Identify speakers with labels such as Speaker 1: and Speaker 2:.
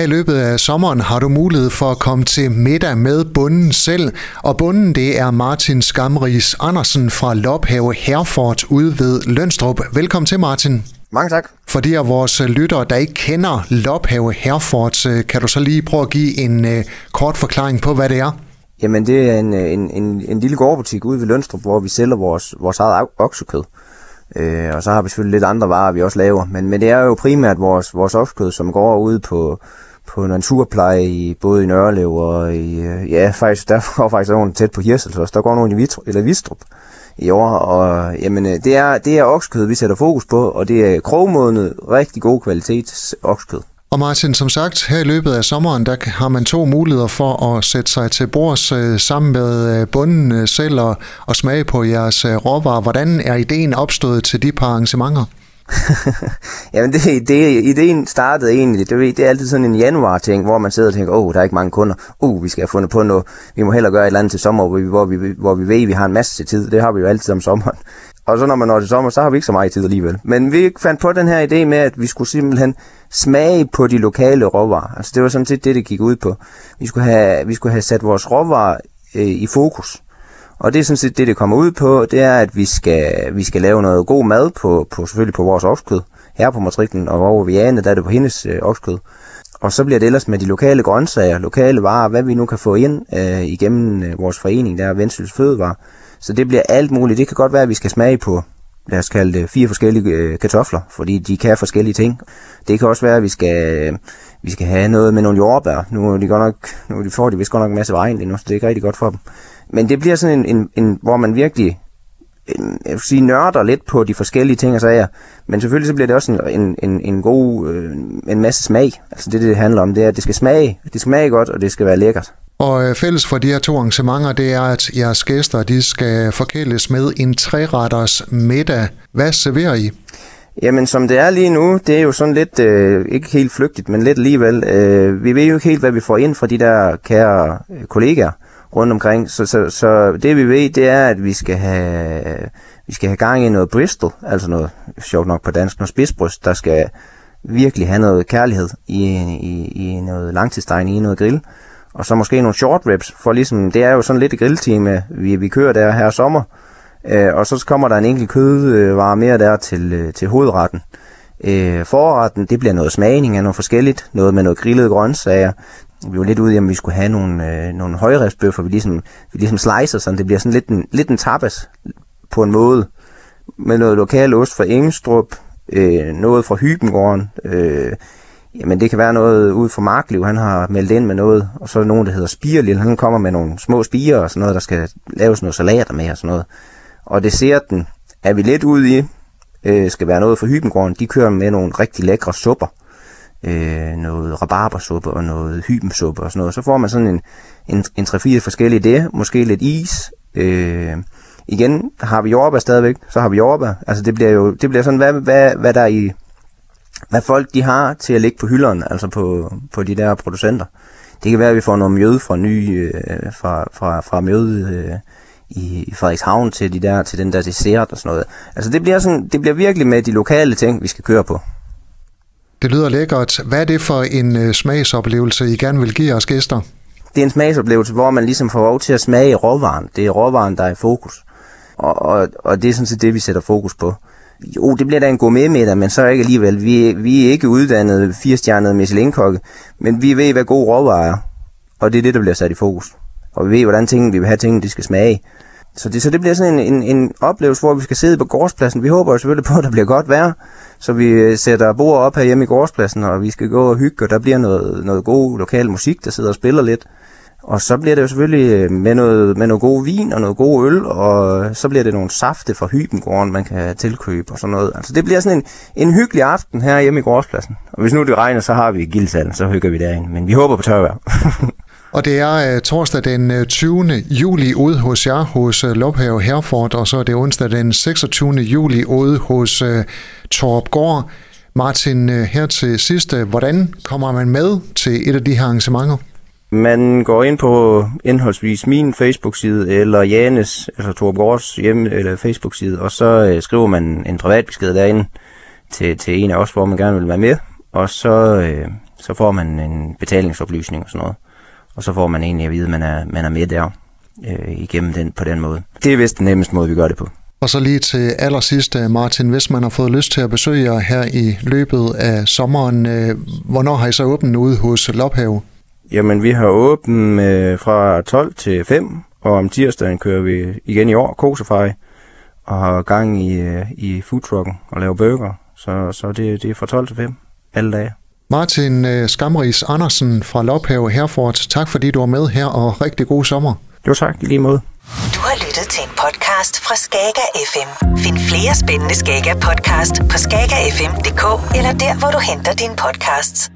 Speaker 1: Her i løbet af sommeren har du mulighed for at komme til middag med bunden selv, og bunden det er Martin Skamris Andersen fra Lophave Herford ude ved Lønstrup. Velkommen til Martin.
Speaker 2: Mange tak.
Speaker 1: For de af vores lyttere, der ikke kender Lophave Herford, kan du så lige prøve at give en uh, kort forklaring på, hvad det er?
Speaker 2: Jamen, det er en, en, en, en lille gårdbutik ude ved Lønstrup, hvor vi sælger vores, vores eget oksekød. Øh, og så har vi selvfølgelig lidt andre varer, vi også laver. Men, men det er jo primært vores, vores oksekød, som går ud på, på naturpleje i, både i Nørlev og i, øh, ja, faktisk, der går faktisk nogen tæt på Hirsels også. Der går nogen i Vitrup, eller Vistrup i år, og jamen, øh, det er, det er oksekød, vi sætter fokus på, og det er krogmodnet, rigtig god kvalitet oksekød.
Speaker 1: Og Martin, som sagt, her i løbet af sommeren, der har man to muligheder for at sætte sig til bords øh, sammen med øh, bunden øh, selv og, og smage på jeres øh, råvarer. Hvordan er ideen opstået til de par arrangementer?
Speaker 2: Jamen, det, det, ideen startede egentlig, det, det er altid sådan en januar-ting, hvor man sidder og tænker, åh, oh, der er ikke mange kunder, uh, vi skal have fundet på noget, vi må hellere gøre et eller andet til sommer, hvor vi, hvor vi, hvor vi ved, at vi har en masse tid, det har vi jo altid om sommeren. Og så når man når til sommer, så har vi ikke så meget tid alligevel. Men vi fandt på den her idé med, at vi skulle simpelthen smage på de lokale råvarer. Altså det var sådan set det, det gik ud på. Vi skulle have, vi skulle have sat vores råvarer øh, i fokus. Og det er sådan set det, det kommer ud på, det er, at vi skal, vi skal lave noget god mad på, på selvfølgelig på vores okskød. Her på matriklen, og over ved der er det på hendes øh, okskød. Og så bliver det ellers med de lokale grøntsager, lokale varer, hvad vi nu kan få ind øh, igennem øh, vores forening, der er Vendsyssels Fødevare. Så det bliver alt muligt. Det kan godt være, at vi skal smage på, lad os kalde det, fire forskellige øh, kartofler, fordi de kan forskellige ting. Det kan også være, at vi skal, øh, vi skal have noget med nogle jordbær. Nu, er de godt nok, nu de får de vist godt nok en masse vejen lige nu, så det er ikke rigtig godt for dem. Men det bliver sådan en, en, en hvor man virkelig en, jeg vil sige, nørder lidt på de forskellige ting og sager. Men selvfølgelig så bliver det også en, en, en, en god, øh, en masse smag. Altså det, det handler om, det er, at det skal smage. Det skal smage godt, og det skal være lækkert.
Speaker 1: Og øh, fælles for de her to arrangementer, det er, at jeres gæster de skal forkæles med en træretters middag. Hvad serverer I?
Speaker 2: Jamen, som det er lige nu, det er jo sådan lidt, øh, ikke helt flygtigt, men lidt alligevel. Øh, vi ved jo ikke helt, hvad vi får ind fra de der kære øh, kollegaer rundt omkring. Så, så, så det vi ved, det er, at vi skal have, vi skal have gang i noget Bristol, altså noget, sjovt nok på dansk, noget spidsbryst, der skal virkelig have noget kærlighed i, i, i noget langtidstegn, i noget grill. Og så måske nogle short ribs, for ligesom, det er jo sådan lidt et grilltime, vi, vi kører der her sommer. Øh, og så kommer der en enkelt kødvare mere der til, øh, til hovedretten. Øh, forretten, det bliver noget smagning af noget forskelligt, noget med noget grillede grøntsager. Vi var lidt ude i, om vi skulle have nogle, øh, nogle højrefsbøffer, vi ligesom, vi ligesom slicer, sådan det bliver sådan lidt en, lidt en tapas på en måde. Med noget lokal ost fra Engstrup, øh, noget fra Hybengården, øh, Jamen det kan være noget ud fra Markliv, han har meldt ind med noget, og så er der nogen, der hedder Spirlil, han kommer med nogle små spiger og sådan noget, der skal laves noget salater med og sådan noget. Og desserten er vi lidt ude i, øh, skal være noget fra Hybengården, de kører med nogle rigtig lækre supper. Øh, noget rabarbersuppe og noget hybensuppe og sådan noget. Så får man sådan en, en, en 3-4 forskellige der, måske lidt is. Øh, igen, har vi jordbær stadigvæk, så har vi jordbær. Altså det bliver jo, det bliver sådan, hvad, hvad, hvad der er i hvad folk de har til at ligge på hylderne, altså på, på de der producenter. Det kan være, at vi får noget mjød fra ny, øh, fra, fra, fra mjød øh, i Frederikshavn til, de der, til den der dessert og sådan noget. Altså det bliver, sådan, det bliver virkelig med de lokale ting, vi skal køre på.
Speaker 1: Det lyder lækkert. Hvad er det for en øh, smagsoplevelse, I gerne vil give os gæster?
Speaker 2: Det er en smagsoplevelse, hvor man ligesom får lov til at smage råvaren. Det er råvaren, der er i fokus. Og, og, og det er sådan set det, vi sætter fokus på. Jo, det bliver da en gourmet men så ikke alligevel. Vi, vi er ikke uddannet firestjernede Michelin-kokke, men vi ved, hvad god råvarer er. Og det er det, der bliver sat i fokus. Og vi ved, hvordan tingene, vi vil have tingene, de skal smage. Så det, så det bliver sådan en, en, en oplevelse, hvor vi skal sidde på gårdspladsen. Vi håber jo selvfølgelig på, at der bliver godt vejr, så vi øh, sætter bord op her hjemme i gårdspladsen, og vi skal gå og hygge, og der bliver noget, noget god lokal musik, der sidder og spiller lidt. Og så bliver det jo selvfølgelig øh, med noget, med noget god vin og noget god øl, og så bliver det nogle safte fra Hybengården, man kan tilkøbe og sådan noget. Altså det bliver sådan en, en hyggelig aften her hjemme i gårdspladsen. Og hvis nu det regner, så har vi gildsalen, så hygger vi derinde. Men vi håber på tørvejr.
Speaker 1: Og det er uh, torsdag den øh, 20. Juli ude hos jer hos øh, uh, Lophave Herford, og så er det onsdag den 26. juli ude hos uh, Torp Gård. Martin, uh, her til sidst, hvordan kommer man med til et af de her arrangementer?
Speaker 2: Man går ind på indholdsvis min Facebook-side, eller Janes, altså Torb Gårds hjemme, eller Facebook-side, og så øh, skriver man en privat besked derinde til, til en af os, hvor man gerne vil være med. Og så, øh, Så får man en betalingsoplysning og sådan noget. Og så får man egentlig at vide, at man er, man er med der øh, igennem den på den måde. Det er vist den nemmeste måde, vi gør det på.
Speaker 1: Og så lige til allersidst, øh, Martin, hvis man har fået lyst til at besøge jer her i løbet af sommeren, øh, hvornår har I så åbent ude hos Lophave?
Speaker 2: Jamen, vi har åbent øh, fra 12 til 5, og om tirsdagen kører vi igen i år, Kosefej, og har gang i, øh, i foodtrucken og laver burger. Så, så det, det er fra 12 til 5 alle dage.
Speaker 1: Martin øh, Skamris Andersen fra Lophave Herford, tak fordi du var med her, og rigtig god sommer.
Speaker 2: Jo tak, i lige måde.
Speaker 3: Du har lyttet til en podcast fra Skager FM. Find flere spændende Skager podcast på skagerfm.dk eller der, hvor du henter dine podcasts.